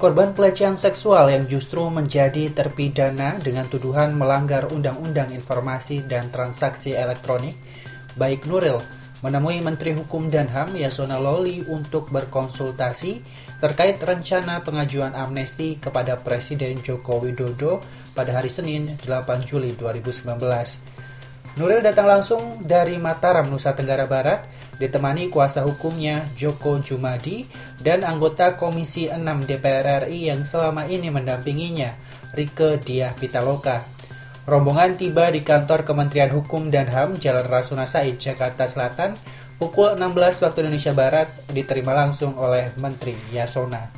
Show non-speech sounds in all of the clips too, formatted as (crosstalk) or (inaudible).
Korban pelecehan seksual yang justru menjadi terpidana dengan tuduhan melanggar Undang-Undang Informasi dan Transaksi Elektronik, baik Nuril menemui Menteri Hukum dan HAM Yasona Loli untuk berkonsultasi terkait rencana pengajuan amnesti kepada Presiden Joko Widodo pada hari Senin 8 Juli 2019. Nuril datang langsung dari Mataram, Nusa Tenggara Barat, ditemani kuasa hukumnya Joko Jumadi dan anggota Komisi 6 DPR RI yang selama ini mendampinginya, Rike Diah Pitaloka. Rombongan tiba di kantor Kementerian Hukum dan HAM Jalan Rasuna Said, Jakarta Selatan, pukul 16 waktu Indonesia Barat, diterima langsung oleh Menteri Yasona.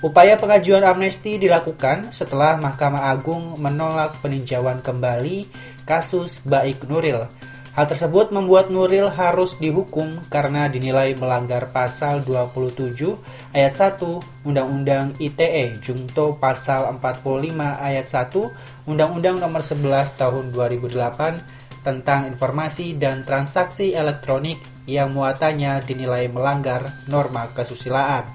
Upaya pengajuan amnesti dilakukan setelah Mahkamah Agung menolak peninjauan kembali kasus Baik Nuril. Hal tersebut membuat Nuril harus dihukum karena dinilai melanggar pasal 27 ayat 1 Undang-Undang ITE Junto pasal 45 ayat 1 Undang-Undang Nomor 11 Tahun 2008 tentang informasi dan transaksi elektronik yang muatannya dinilai melanggar norma kesusilaan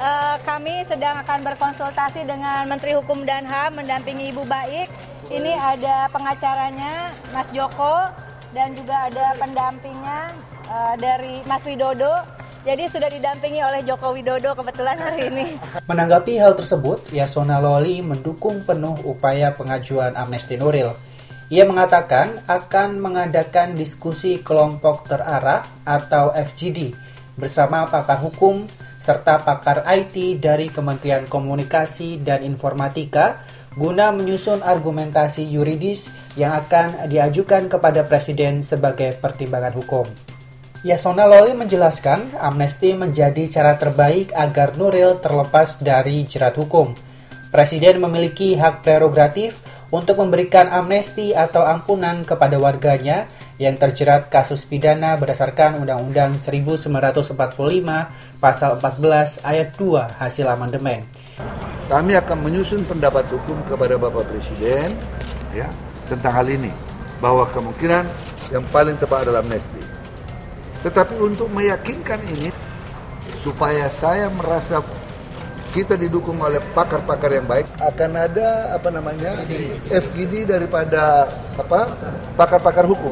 uh, kami sedang akan berkonsultasi dengan Menteri Hukum dan HAM mendampingi Ibu Baik. Ini ada pengacaranya Mas Joko dan juga ada pendampingnya uh, dari Mas Widodo. Jadi sudah didampingi oleh Joko Widodo kebetulan hari ini. (laughs) Menanggapi hal tersebut, Yasona Loli mendukung penuh upaya pengajuan amnesti Nuril. Ia mengatakan akan mengadakan diskusi kelompok terarah atau FGD bersama pakar hukum serta pakar IT dari Kementerian Komunikasi dan Informatika guna menyusun argumentasi yuridis yang akan diajukan kepada Presiden sebagai pertimbangan hukum. Yasona Loli menjelaskan amnesti menjadi cara terbaik agar Nuril terlepas dari jerat hukum. Presiden memiliki hak prerogatif untuk memberikan amnesti atau ampunan kepada warganya yang terjerat kasus pidana berdasarkan Undang-Undang 1945 Pasal 14 Ayat 2 hasil amandemen. Kami akan menyusun pendapat hukum kepada Bapak Presiden ya tentang hal ini. Bahwa kemungkinan yang paling tepat adalah amnesti. Tetapi untuk meyakinkan ini supaya saya merasa kita didukung oleh pakar-pakar yang baik akan ada apa namanya FGD daripada apa pakar-pakar hukum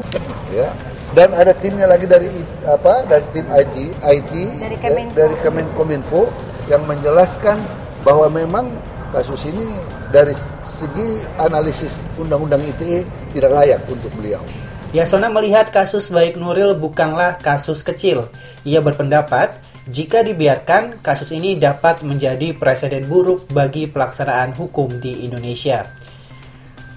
ya. Dan ada timnya lagi dari apa dari tim IT IT dari, ya, dari Kemenkominfo yang menjelaskan bahwa memang kasus ini dari segi analisis undang-undang ITE tidak layak untuk beliau. Yasona melihat kasus baik Nuril bukanlah kasus kecil. Ia berpendapat jika dibiarkan, kasus ini dapat menjadi presiden buruk bagi pelaksanaan hukum di Indonesia.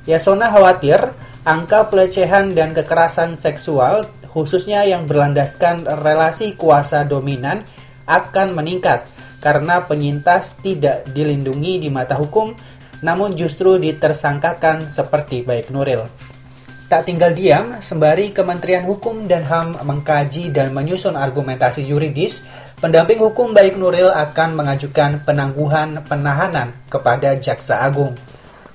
Yasona khawatir angka pelecehan dan kekerasan seksual, khususnya yang berlandaskan relasi kuasa dominan, akan meningkat karena penyintas tidak dilindungi di mata hukum, namun justru ditersangkakan seperti baik Nuril. Tak tinggal diam, sembari Kementerian Hukum dan HAM mengkaji dan menyusun argumentasi yuridis, pendamping hukum baik Nuril akan mengajukan penangguhan penahanan kepada Jaksa Agung.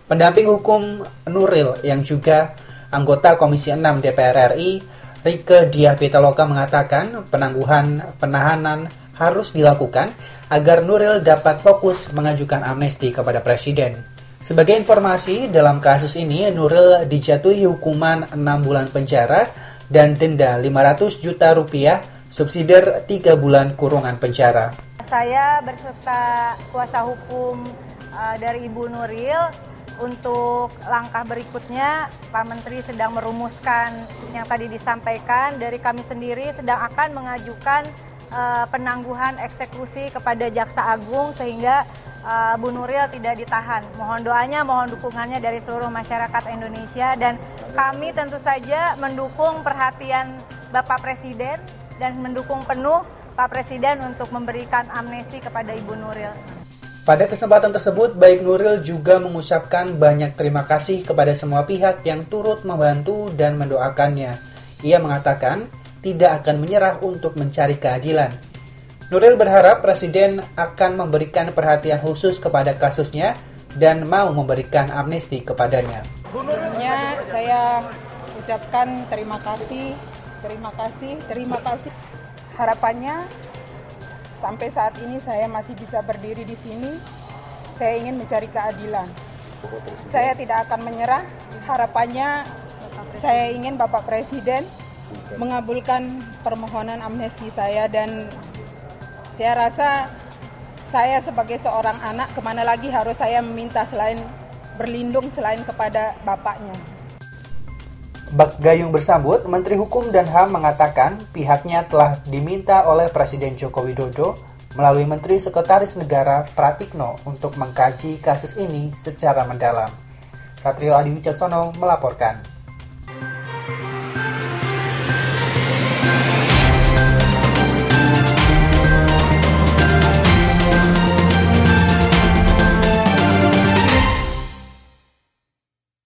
Pendamping hukum Nuril yang juga anggota Komisi 6 DPR RI, Rike Diah Pitaloka mengatakan penangguhan penahanan harus dilakukan agar Nuril dapat fokus mengajukan amnesti kepada Presiden. Sebagai informasi, dalam kasus ini Nuril dijatuhi hukuman 6 bulan penjara dan denda 500 juta rupiah, subsidiar 3 bulan kurungan penjara. Saya berserta kuasa hukum uh, dari Ibu Nuril untuk langkah berikutnya Pak Menteri sedang merumuskan yang tadi disampaikan dari kami sendiri sedang akan mengajukan uh, penangguhan eksekusi kepada Jaksa Agung sehingga uh, Bu Nuril tidak ditahan. Mohon doanya, mohon dukungannya dari seluruh masyarakat Indonesia dan kami tentu saja mendukung perhatian Bapak Presiden dan mendukung penuh Pak Presiden untuk memberikan amnesti kepada Ibu Nuril. Pada kesempatan tersebut, baik Nuril juga mengucapkan banyak terima kasih kepada semua pihak yang turut membantu dan mendoakannya. Ia mengatakan tidak akan menyerah untuk mencari keadilan Nuril berharap Presiden akan memberikan perhatian khusus kepada kasusnya dan mau memberikan amnesti kepadanya. Menurutnya saya ucapkan terima kasih, terima kasih, terima kasih. Harapannya sampai saat ini saya masih bisa berdiri di sini saya ingin mencari keadilan. Saya tidak akan menyerah. Harapannya saya ingin Bapak Presiden mengabulkan permohonan amnesti saya dan saya rasa saya sebagai seorang anak ke mana lagi harus saya meminta selain berlindung selain kepada bapaknya. Bak Gayung bersambut, Menteri Hukum dan HAM mengatakan pihaknya telah diminta oleh Presiden Joko Widodo melalui Menteri Sekretaris Negara Pratikno untuk mengkaji kasus ini secara mendalam. Satrio Adi Wicaksono melaporkan.